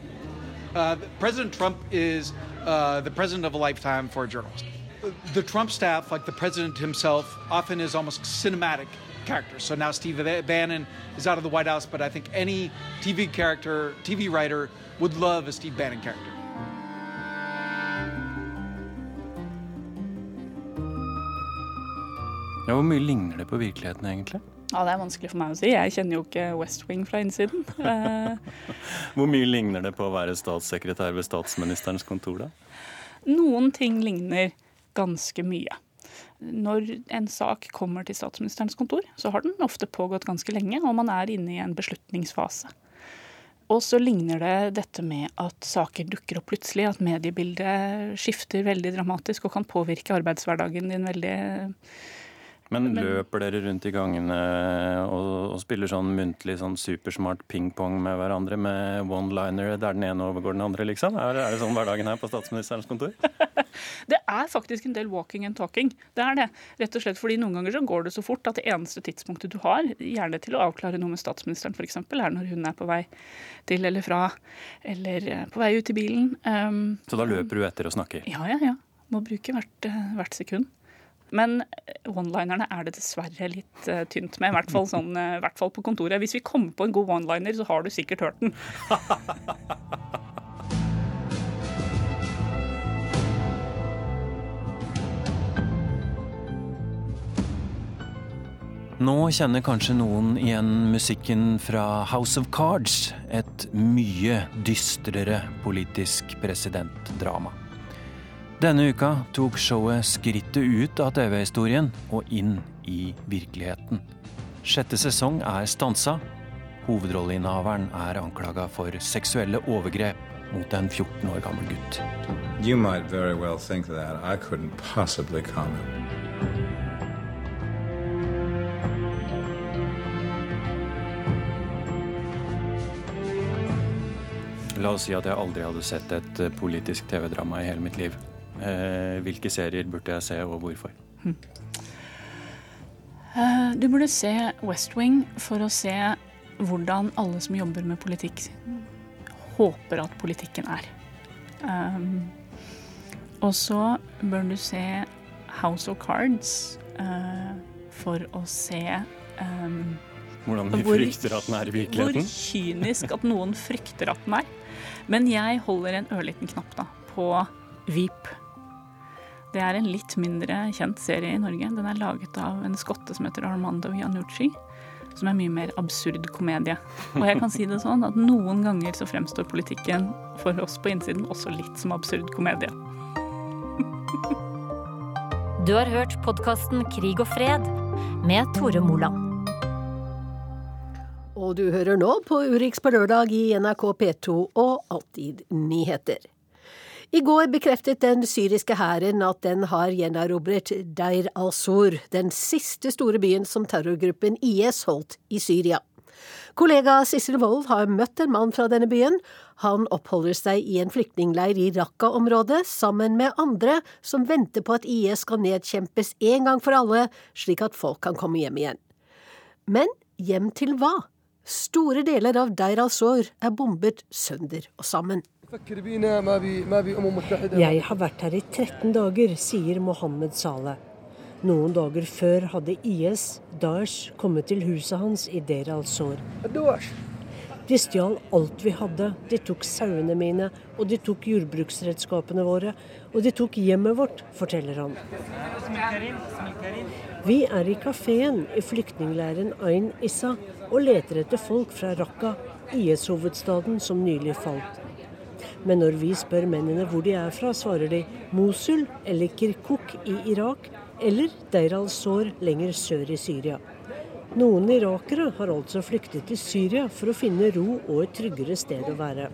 Uh, President Trump is uh, the president of a lifetime for a journalist the Trump staff, like the president himself, often is almost cinematic characters. So now Steve Bannon is out of the White House, but I think any TV character, TV writer would love a Steve Bannon character. Ja, hvor mye ligner det på virkeligheten, egentlig? Ja, Det er vanskelig for meg å si. Jeg kjenner jo ikke West Wing fra innsiden. hvor mye ligner det på å være statssekretær ved statsministerens kontor, da? Noen ting ligner ganske mye. Når en sak kommer til statsministerens kontor, så har den ofte pågått ganske lenge, og man er inne i en beslutningsfase. Og så ligner det dette med at saker dukker opp plutselig, at mediebildet skifter veldig dramatisk og kan påvirke arbeidshverdagen din veldig men løper dere rundt i gangene og, og spiller sånn muntlig sånn supersmart pingpong med hverandre med one-liner der den ene overgår den andre, liksom? Er, er det sånn hverdagen her på statsministerens kontor? det er faktisk en del walking and talking. Det er det. Rett og slett fordi noen ganger så går det så fort at det eneste tidspunktet du har, gjerne til å avklare noe med statsministeren f.eks., er når hun er på vei til eller fra, eller eh, på vei ut i bilen. Um, så da løper du etter og snakker? Ja, ja, ja. Må bruke hvert, eh, hvert sekund. Men one-linerne er det dessverre litt uh, tynt med, i hvert, fall sånn, uh, hvert fall på kontoret. Hvis vi kommer på en god one-liner, så har du sikkert hørt den. Nå kjenner kanskje noen igjen musikken fra House of Cards, et mye dystrere politisk presidentdrama. Denne uka tok showet skrittet ut av TV-historien og inn i virkeligheten. Sjette sesong er stansa. Hovedrolleinnehaveren er anklaga for seksuelle overgrep mot en 14 år gammel gutt. You might very well think that. I couldn't possibly comment. La oss si at jeg aldri hadde sett et politisk TV-drama i hele mitt liv. Eh, hvilke serier burde jeg se, og hvorfor? Eh, du burde se West Wing for å se hvordan alle som jobber med politikk, håper at politikken er. Um, og så bør du se House of Cards uh, for å se um, Hvordan vi hvor, frykter at den er i virkeligheten? Hvor kynisk at noen frykter at den er. Men jeg holder en ørliten knapp da, på Veep. Det er en litt mindre kjent serie i Norge. Den er laget av en skotte som heter Armando Iannucci. Som er mye mer absurd komedie. Og jeg kan si det sånn at noen ganger så fremstår politikken for oss på innsiden også litt som absurd komedie. Du har hørt podkasten Krig og fred med Tore Moland. Og du hører nå på Urix på lørdag i NRK P2 og Alltid nyheter. I går bekreftet den syriske hæren at den har gjenerobret Deir al-Sur, den siste store byen som terrorgruppen IS holdt i Syria. Kollega Sissel Wold har møtt en mann fra denne byen. Han oppholder seg i en flyktningleir i Raqqa-området sammen med andre som venter på at IS skal nedkjempes en gang for alle, slik at folk kan komme hjem igjen. Men hjem til hva? Store deler av Deir al-Sor er bombet sønder og sammen. Jeg har vært her i 13 dager, sier Mohammed Saleh. Noen dager før hadde IS, Daesh, kommet til huset hans i Deir al-Sor. De stjal alt vi hadde. De tok sauene mine, og de tok jordbruksredskapene våre. Og de tok hjemmet vårt, forteller han. Vi er i kafeen i flyktningleiren Ain Issa og leter etter folk fra Raqqa, IS-hovedstaden som nylig falt. Men når vi spør mennene hvor de er fra, svarer de Mosul eller Kirkuk i Irak eller Deir al-Sor lenger sør i Syria. Noen irakere har altså flyktet til Syria for å finne ro og et tryggere sted å være.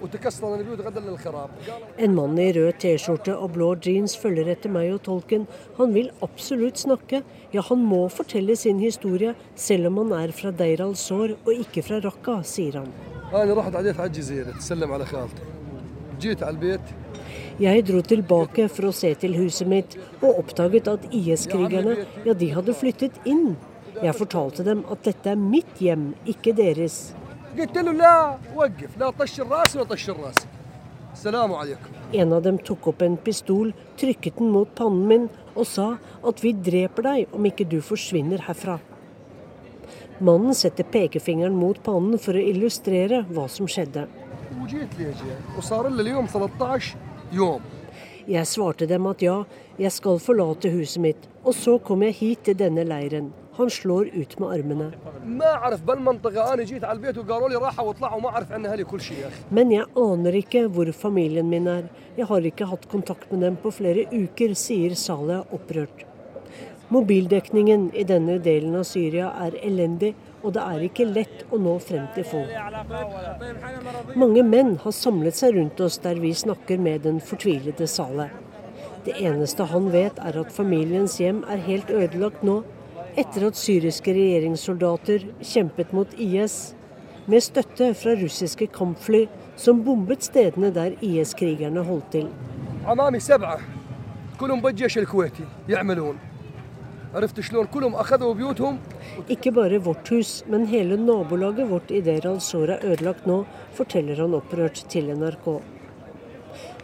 En mann i rød T-skjorte og blå jeans følger etter meg og tolken. Han vil absolutt snakke, ja han må fortelle sin historie, selv om han er fra Deir al-Sor og ikke fra Raqqa, sier han. Jeg dro tilbake for å se til huset mitt, og oppdaget at IS-krigerne, ja, de hadde flyttet inn. Jeg fortalte dem at dette er mitt hjem, ikke deres. En av dem tok opp en pistol, trykket den mot pannen min og sa at vi dreper deg om ikke du forsvinner herfra. Mannen setter pekefingeren mot pannen for å illustrere hva som skjedde. Jeg svarte dem at ja, jeg skal forlate huset mitt, og så kom jeg hit til denne leiren. Han slår ut med armene. Men jeg aner ikke hvor familien min er. Jeg har ikke hatt kontakt med dem på flere uker, sier Saleh opprørt. Mobildekningen i denne delen av Syria er elendig, og det er ikke lett å nå frem til folk. Mange menn har samlet seg rundt oss der vi snakker med den fortvilede Saleh. Det eneste han vet er at familiens hjem er helt ødelagt nå, etter at syriske regjeringssoldater kjempet mot IS, med støtte fra russiske kampfly som bombet stedene der IS-krigerne holdt til. Ikke bare vårt hus, men hele nabolaget vårt i Deir al-Sor er ødelagt nå, forteller han opprørt til NRK.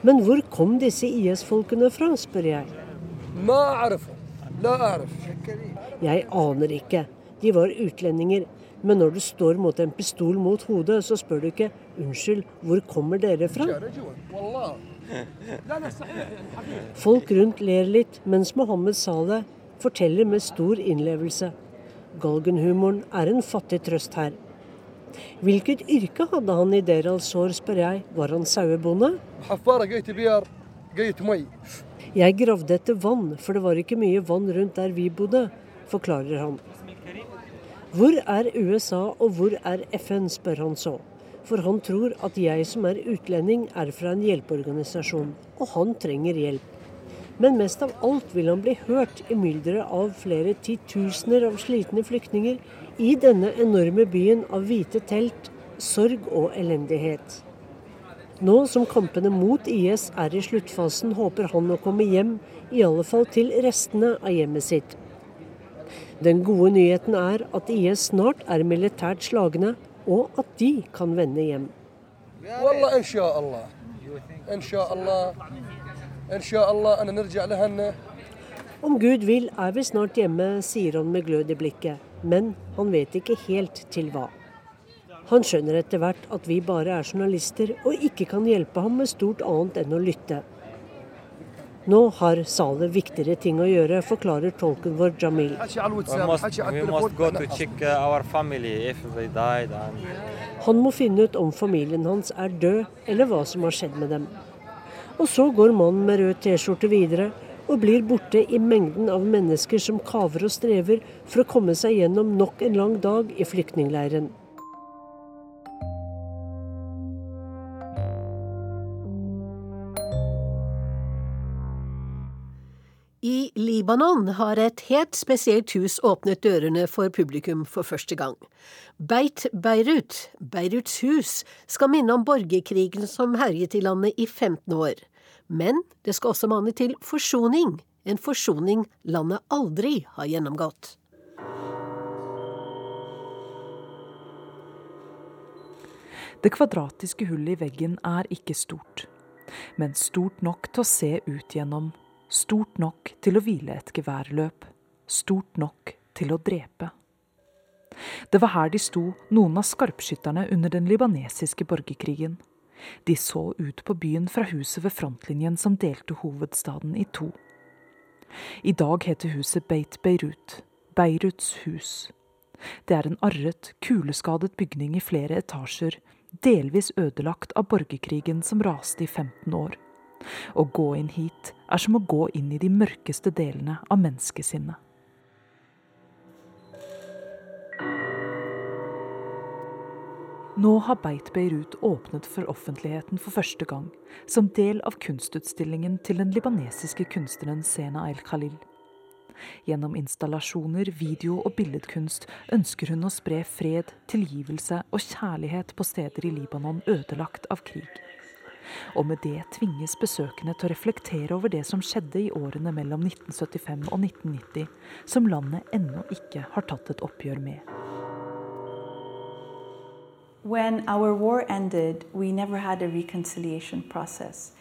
Men hvor kom disse IS-folkene fra, spør jeg. Jeg aner ikke. De var utlendinger. Men når du står mot en pistol mot hodet, så spør du ikke 'unnskyld, hvor kommer dere fra'? Folk rundt ler litt, mens Mohammed Saleh forteller med stor innlevelse. Galgenhumoren er en fattig trøst her. Hvilket yrke hadde han i Deir al-Sor, spør jeg. Var han sauebonde? Jeg gravde etter vann, for det var ikke mye vann rundt der vi bodde, forklarer han. Hvor er USA og hvor er FN, spør han så. For han tror at jeg som er utlending er fra en hjelpeorganisasjon, og han trenger hjelp. Men mest av alt vil han bli hørt i mylderet av flere titusener av slitne flyktninger i denne enorme byen av hvite telt, sorg og elendighet. Nå som kampene mot IS er i sluttfasen, håper han å komme hjem, i alle fall til restene av hjemmet sitt. Den gode nyheten er at IS snart er militært slagne, og at de kan vende hjem. Om Gud vil er vi snart hjemme, sier han med glød i blikket. Men han vet ikke helt til hva. Han skjønner etter hvert at vi bare er journalister og ikke kan hjelpe ham med stort annet enn å lytte. Nå har Saleh viktigere ting å gjøre, forklarer tolken vår Jamil. Han må finne ut om familien hans er død, eller hva som har skjedd med dem. Og så går mannen med rød T-skjorte videre og blir borte i mengden av mennesker som kaver og strever for å komme seg gjennom nok en lang dag i flyktningleiren. I Libanon har et helt spesielt hus åpnet dørene for publikum for første gang. Beit Beirut, Beiruts hus, skal minne om borgerkrigen som herjet i landet i 15 år. Men det skal også mane til forsoning, en forsoning landet aldri har gjennomgått. Det kvadratiske hullet i veggen er ikke stort, men stort nok til å se ut gjennom Stort nok til å hvile et geværløp. Stort nok til å drepe. Det var her de sto, noen av skarpskytterne under den libanesiske borgerkrigen. De så ut på byen fra huset ved frontlinjen som delte hovedstaden i to. I dag heter huset Beit Beirut, Beiruts hus. Det er en arret, kuleskadet bygning i flere etasjer, delvis ødelagt av borgerkrigen som raste i 15 år. Å gå inn hit er som å gå inn i de mørkeste delene av menneskesinnet. Nå har Beit Beirut åpnet for offentligheten for første gang, som del av kunstutstillingen til den libanesiske kunstneren Sena El-Khalil. Gjennom installasjoner, video og billedkunst ønsker hun å spre fred, tilgivelse og kjærlighet på steder i Libanon ødelagt av krig. Og med det tvinges besøkende til å reflektere over det som skjedde i årene mellom 1975 og 1990, som landet ennå ikke har tatt et oppgjør med. When our war ended, we never had a reconciliation process.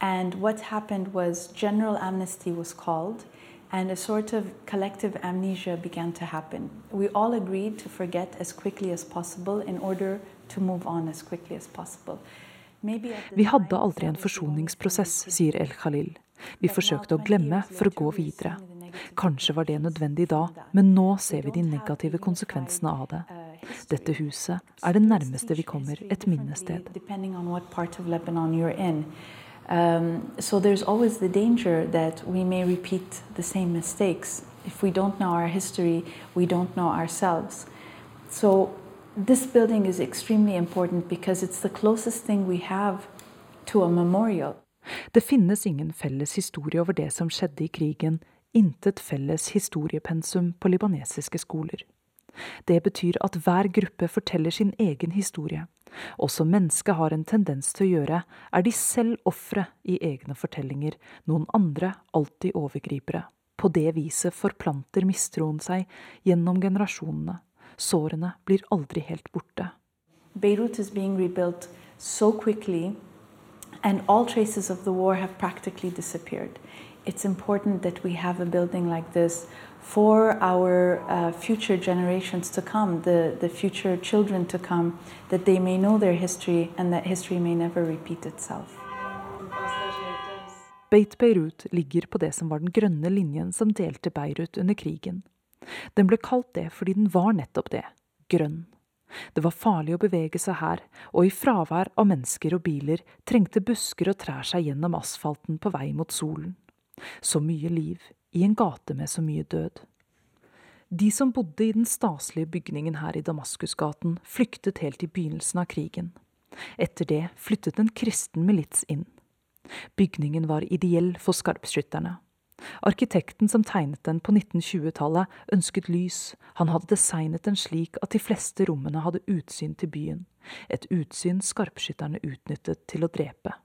And what happened was general amnesty was called, and a sort of collective amnesia began to happen. We all agreed to forget as quickly as possible in order to move on as quickly as possible. Vi hadde aldri en forsoningsprosess, sier El Khalil. Vi forsøkte å glemme for å gå videre. Kanskje var det nødvendig da, men nå ser vi de negative konsekvensene av det. Uh, Dette huset er det nærmeste vi kommer et minnested. Um, so there's always the danger that we may repeat the same mistakes. If we don't know our history, we don't know ourselves. So this building is extremely important because it's the closest thing we have to a memorial. Det finnes ingen felles historie over det som skjedde i krigen, intet felles historiepensum på libanesiske skoler. Det betyr at hver gruppe forteller sin egen historie. Og som mennesket har en tendens til å gjøre, er de selv ofre i egne fortellinger, noen andre alltid overgripere. På det viset forplanter mistroen seg gjennom generasjonene. Sårene blir aldri helt borte. Beirut is being rebuilt so quickly, and all traces of the war have practically. It's important that we have a building like this for our uh, future generations to come, the, the future children to come, that they may know their history and that history may never repeat itself. Beit Beirut ligger på det som var den grønne linjen som delte Beirut under krigen. Den ble kalt det fordi den var nettopp det grønn. Det var farlig å bevege seg her, og i fravær av mennesker og biler trengte busker og trær seg gjennom asfalten på vei mot solen. Så mye liv i en gate med så mye død. De som bodde i den staselige bygningen her i Damaskusgaten, flyktet helt i begynnelsen av krigen. Etter det flyttet en kristen milits inn. Bygningen var ideell for skarpskytterne. Arkitekten som tegnet den på 1920-tallet, ønsket lys, han hadde designet den slik at de fleste rommene hadde utsyn til byen, et utsyn skarpskytterne utnyttet til å drepe.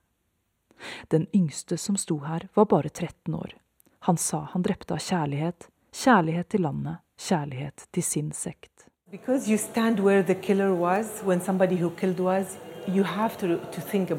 Den yngste som sto her, var bare 13 år. Han sa han drepte av kjærlighet, kjærlighet til landet, kjærlighet til sin sekt. Because you stand where the killer was, when somebody who killed was, you have to, to think.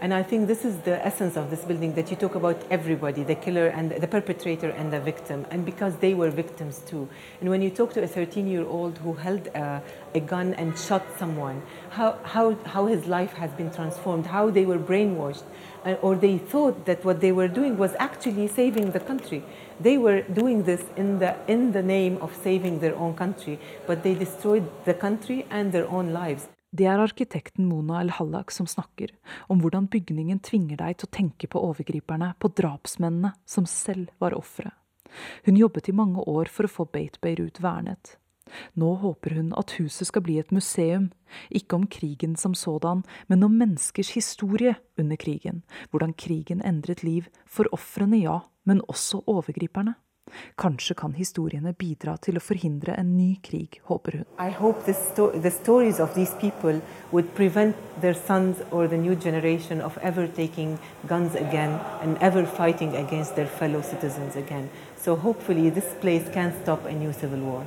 And I think this is the essence of this building that you talk about everybody, the killer and the perpetrator and the victim, and because they were victims too. And when you talk to a 13 year old who held a, a gun and shot someone, how, how, how his life has been transformed, how they were brainwashed, uh, or they thought that what they were doing was actually saving the country. They were doing this in the, in the name of saving their own country, but they destroyed the country and their own lives. Det er arkitekten Mona El-Hallak som snakker om hvordan bygningen tvinger deg til å tenke på overgriperne, på drapsmennene, som selv var ofre. Hun jobbet i mange år for å få Beit Beirut vernet. Nå håper hun at huset skal bli et museum, ikke om krigen som sådan, men om menneskers historie under krigen, hvordan krigen endret liv, for ofrene ja, men også overgriperne. Kanskje kan historiene bidra til å forhindre en ny krig, håper hun. I hope the, sto the stories of these people would prevent their sons or the new generation of ever taking guns again and ever fighting against their fellow citizens again. So hopefully this place can stop a new civil war.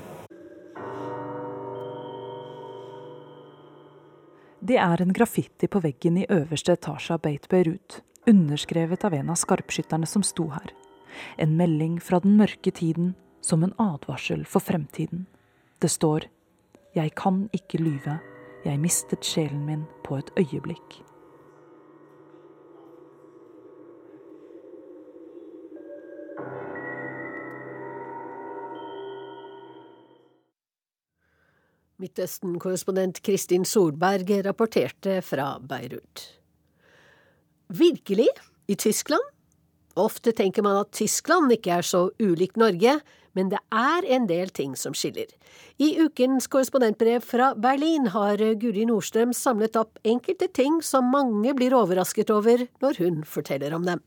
Det er en graffiti på veggen i øverste etasje av Beit Beirut, underskrevet av en av skarpskytterne som sto her. En melding fra den mørke tiden, som en advarsel for fremtiden. Det står Jeg kan ikke lyve, jeg mistet sjelen min på et øyeblikk. Midtøsten-korrespondent Kristin Solberg rapporterte fra Beirut. Virkelig? I Tyskland? Ofte tenker man at Tyskland ikke er så ulikt Norge, men det er en del ting som skiller. I ukens korrespondentbrev fra Berlin har Guri Nordstrøm samlet opp enkelte ting som mange blir overrasket over når hun forteller om dem.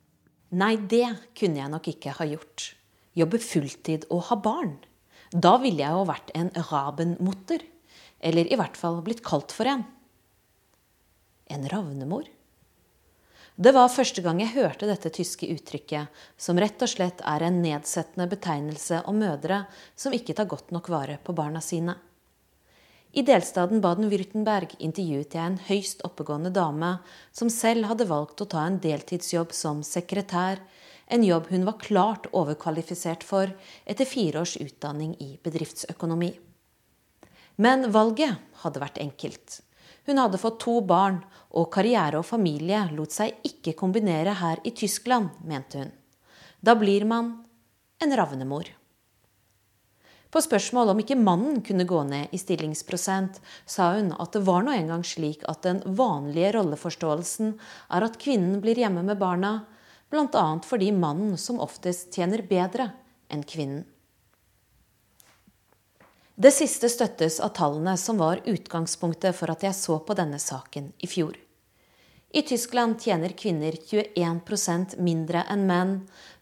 Nei, det kunne jeg nok ikke ha gjort. Jobbe fulltid og ha barn. Da ville jeg jo vært en rabenmutter. Eller i hvert fall blitt kalt for en. En ravnemor. Det var første gang jeg hørte dette tyske uttrykket, som rett og slett er en nedsettende betegnelse om mødre som ikke tar godt nok vare på barna sine. I delstaten Baden-Württemberg intervjuet jeg en høyst oppegående dame som selv hadde valgt å ta en deltidsjobb som sekretær, en jobb hun var klart overkvalifisert for etter fire års utdanning i bedriftsøkonomi. Men valget hadde vært enkelt. Hun hadde fått to barn, og karriere og familie lot seg ikke kombinere her i Tyskland, mente hun. Da blir man en ravnemor. På spørsmål om ikke mannen kunne gå ned i stillingsprosent, sa hun at det var nå engang slik at den vanlige rolleforståelsen er at kvinnen blir hjemme med barna, bl.a. fordi mannen som oftest tjener bedre enn kvinnen. Det siste støttes av tallene som var utgangspunktet for at jeg så på denne saken i fjor. I Tyskland tjener kvinner 21% mindre enn menn,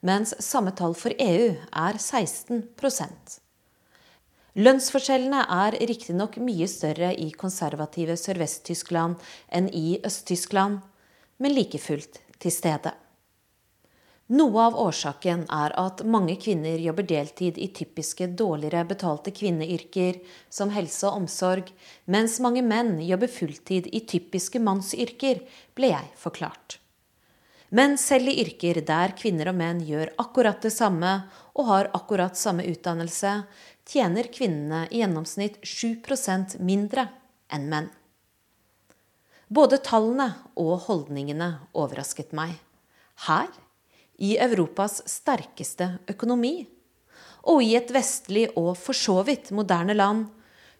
mens samme tall for EU er 16% Lønnsforskjellene er riktignok mye større i konservative Sørvest-Tyskland enn i Øst-Tyskland, men like fullt til stede. Noe av årsaken er at mange kvinner jobber deltid i typiske dårligere betalte kvinneyrker, som helse og omsorg, mens mange menn jobber fulltid i typiske mannsyrker, ble jeg forklart. Men selv i yrker der kvinner og menn gjør akkurat det samme og har akkurat samme utdannelse, tjener kvinnene i gjennomsnitt 7% mindre enn menn. Både tallene og holdningene overrasket meg. Her i Europas sterkeste økonomi. Og i et vestlig og for så vidt moderne land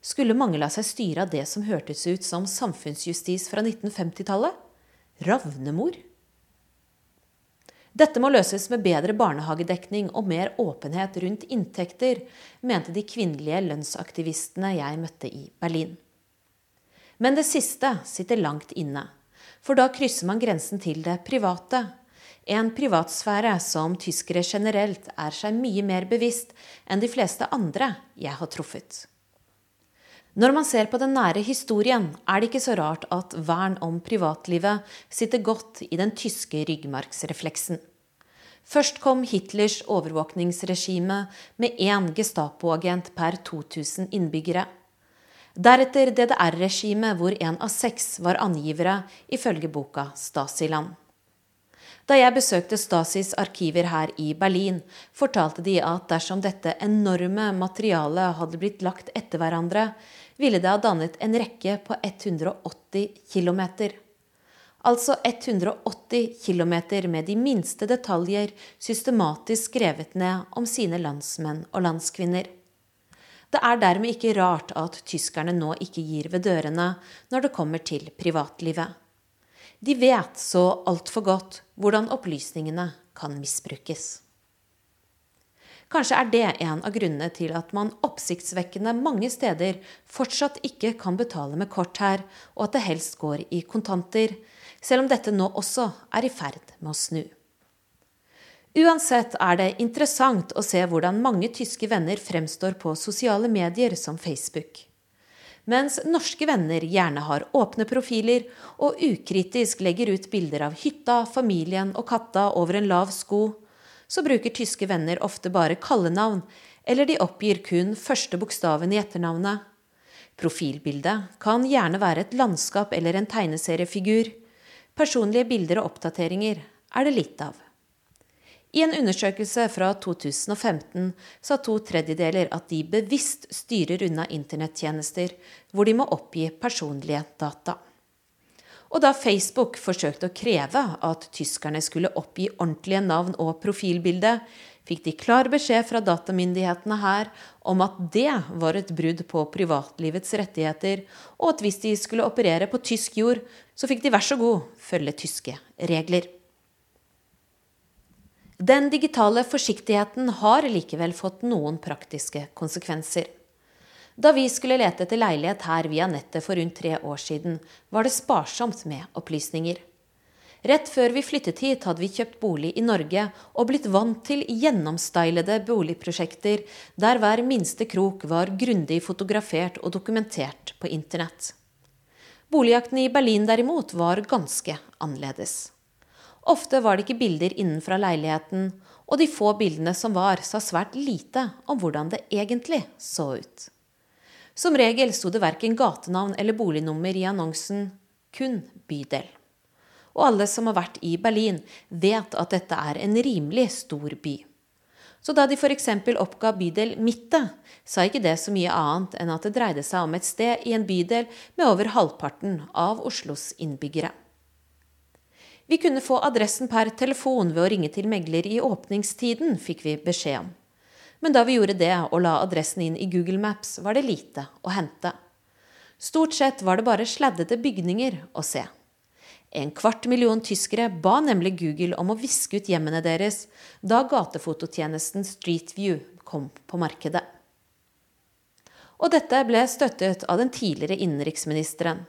skulle mange la seg styre av det som hørtes ut som samfunnsjustis fra 1950-tallet ravnemor. Dette må løses med bedre barnehagedekning og mer åpenhet rundt inntekter, mente de kvinnelige lønnsaktivistene jeg møtte i Berlin. Men det siste sitter langt inne, for da krysser man grensen til det private, en privatsfære som tyskere generelt er seg mye mer bevisst enn de fleste andre jeg har truffet. Når man ser på den nære historien, er det ikke så rart at vern om privatlivet sitter godt i den tyske ryggmargsrefleksen. Først kom Hitlers overvåkningsregime med én Gestapo-agent per 2000 innbyggere. Deretter DDR-regimet hvor én av seks var angivere, ifølge boka Stasiland. Da jeg besøkte Stasis arkiver her i Berlin, fortalte de at dersom dette enorme materialet hadde blitt lagt etter hverandre, ville det ha dannet en rekke på 180 km. Altså 180 km med de minste detaljer systematisk skrevet ned om sine landsmenn og landskvinner. Det er dermed ikke rart at tyskerne nå ikke gir ved dørene når det kommer til privatlivet. De vet så altfor godt hvordan opplysningene kan misbrukes. Kanskje er det en av grunnene til at man oppsiktsvekkende mange steder fortsatt ikke kan betale med kort her, og at det helst går i kontanter, selv om dette nå også er i ferd med å snu. Uansett er det interessant å se hvordan mange tyske venner fremstår på sosiale medier som Facebook. Mens norske venner gjerne har åpne profiler og ukritisk legger ut bilder av hytta, familien og katta over en lav sko, så bruker tyske venner ofte bare kallenavn, eller de oppgir kun første bokstaven i etternavnet. Profilbildet kan gjerne være et landskap eller en tegneseriefigur. Personlige bilder og oppdateringer er det litt av. I en undersøkelse fra 2015 sa to tredjedeler at de bevisst styrer unna internettjenester hvor de må oppgi personlige data. Og da Facebook forsøkte å kreve at tyskerne skulle oppgi ordentlige navn og profilbilde, fikk de klar beskjed fra datamyndighetene her om at det var et brudd på privatlivets rettigheter, og at hvis de skulle operere på tysk jord, så fikk de vær så god følge tyske regler. Den digitale forsiktigheten har likevel fått noen praktiske konsekvenser. Da vi skulle lete etter leilighet her via nettet for rundt tre år siden, var det sparsomt med opplysninger. Rett før vi flyttet hit, hadde vi kjøpt bolig i Norge og blitt vant til gjennomstylede boligprosjekter der hver minste krok var grundig fotografert og dokumentert på internett. Boligjakten i Berlin derimot var ganske annerledes. Ofte var det ikke bilder innenfra leiligheten, og de få bildene som var, sa svært lite om hvordan det egentlig så ut. Som regel sto det verken gatenavn eller bolignummer i annonsen, kun bydel. Og alle som har vært i Berlin, vet at dette er en rimelig stor by. Så da de f.eks. oppga bydel Mitte, sa ikke det så mye annet enn at det dreide seg om et sted i en bydel med over halvparten av Oslos innbyggere. Vi kunne få adressen per telefon ved å ringe til megler i åpningstiden, fikk vi beskjed om. Men da vi gjorde det og la adressen inn i Google Maps, var det lite å hente. Stort sett var det bare sladdete bygninger å se. En kvart million tyskere ba nemlig Google om å viske ut hjemmene deres da gatefototjenesten Street View kom på markedet. Og dette ble støttet av den tidligere innenriksministeren.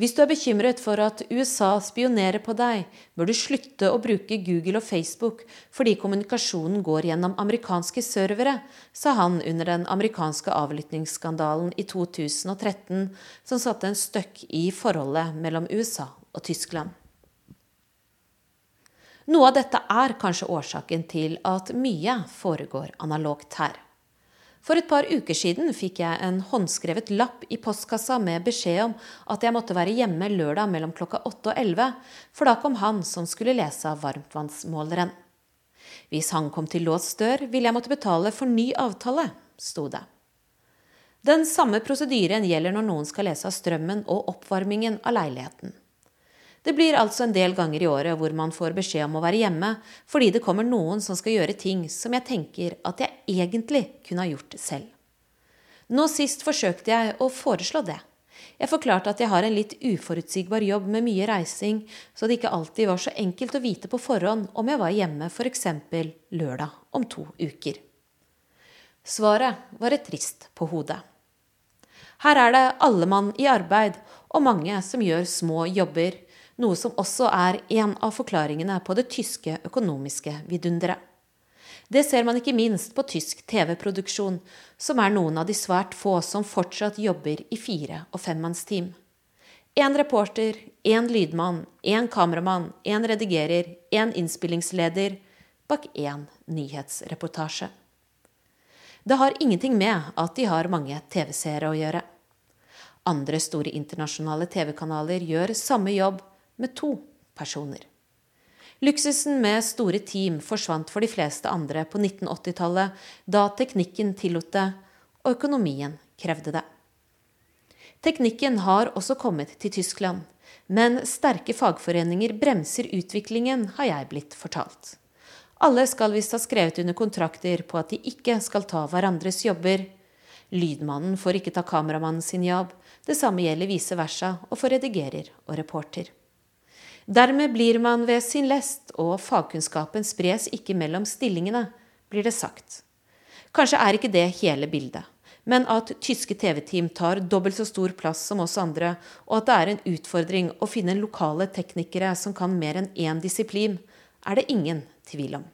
Hvis du er bekymret for at USA spionerer på deg, bør du slutte å bruke Google og Facebook fordi kommunikasjonen går gjennom amerikanske servere, sa han under den amerikanske avlyttingsskandalen i 2013 som satte en støkk i forholdet mellom USA og Tyskland. Noe av dette er kanskje årsaken til at mye foregår analogt her. For et par uker siden fikk jeg en håndskrevet lapp i postkassa med beskjed om at jeg måtte være hjemme lørdag mellom klokka 8 og 11, for da kom han som skulle lese av varmtvannsmåleren. Hvis han kom til låst dør, ville jeg måtte betale for ny avtale, sto det. Den samme prosedyren gjelder når noen skal lese av strømmen og oppvarmingen av leiligheten. Det blir altså en del ganger i året hvor man får beskjed om å være hjemme fordi det kommer noen som skal gjøre ting som jeg tenker at jeg egentlig kunne ha gjort selv. Nå sist forsøkte jeg å foreslå det. Jeg forklarte at jeg har en litt uforutsigbar jobb med mye reising, så det ikke alltid var så enkelt å vite på forhånd om jeg var hjemme f.eks. lørdag om to uker. Svaret var et trist på hodet. Her er det alle mann i arbeid, og mange som gjør små jobber, noe som også er en av forklaringene på det tyske økonomiske vidunderet. Det ser man ikke minst på tysk TV-produksjon, som er noen av de svært få som fortsatt jobber i fire- og femmannsteam. Én reporter, én lydmann, én kameramann, én redigerer, én innspillingsleder bak én nyhetsreportasje. Det har ingenting med at de har mange TV-seere å gjøre. Andre store internasjonale TV-kanaler gjør samme jobb med to personer. Luksusen med store team forsvant for de fleste andre på 1980-tallet, da teknikken tillot det, og økonomien krevde det. Teknikken har også kommet til Tyskland, men sterke fagforeninger bremser utviklingen, har jeg blitt fortalt. Alle skal visst ha skrevet under kontrakter på at de ikke skal ta hverandres jobber. Lydmannen får ikke ta kameramannen sin jobb, det samme gjelder vice versa og for redigerer og reporter. Dermed blir man ved sin lest, og fagkunnskapen spres ikke mellom stillingene, blir det sagt. Kanskje er ikke det hele bildet, men at tyske TV-team tar dobbelt så stor plass som oss andre, og at det er en utfordring å finne lokale teknikere som kan mer enn én disiplin, er det ingen tvil om.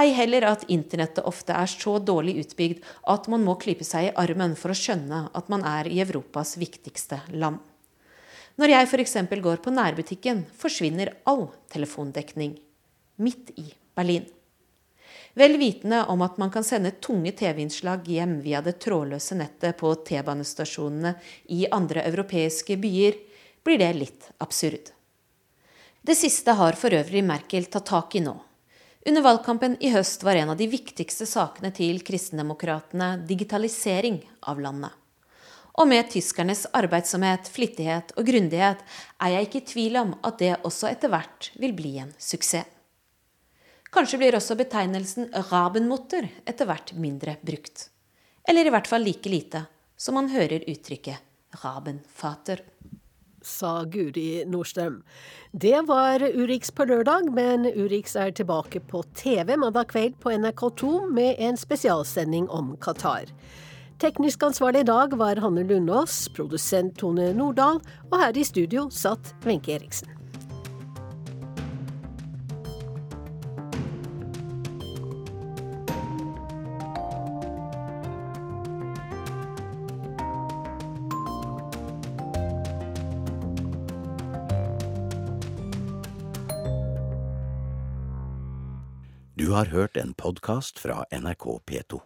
Ei heller at internettet ofte er så dårlig utbygd at man må klype seg i armen for å skjønne at man er i Europas viktigste land. Når jeg f.eks. går på nærbutikken, forsvinner all telefondekning. Midt i Berlin. Vel vitende om at man kan sende tunge TV-innslag hjem via det trådløse nettet på T-banestasjonene i andre europeiske byer, blir det litt absurd. Det siste har for øvrig Merkel tatt tak i nå. Under valgkampen i høst var en av de viktigste sakene til kristendemokratene digitalisering av landet. Og med tyskernes arbeidsomhet, flittighet og grundighet er jeg ikke i tvil om at det også etter hvert vil bli en suksess. Kanskje blir også betegnelsen Rabenmutter etter hvert mindre brukt. Eller i hvert fall like lite som man hører uttrykket Rabenfater. Sa Guri Nordstrøm. Det var Urix på lørdag, men Urix er tilbake på TV mandag kveld på NRK2 med en spesialsending om Qatar. Teknisk ansvarlig i dag var Hanne Lundås, produsent Tone Nordahl, og her i studio satt Wenche Eriksen. Du har hørt en podkast fra NRK P2.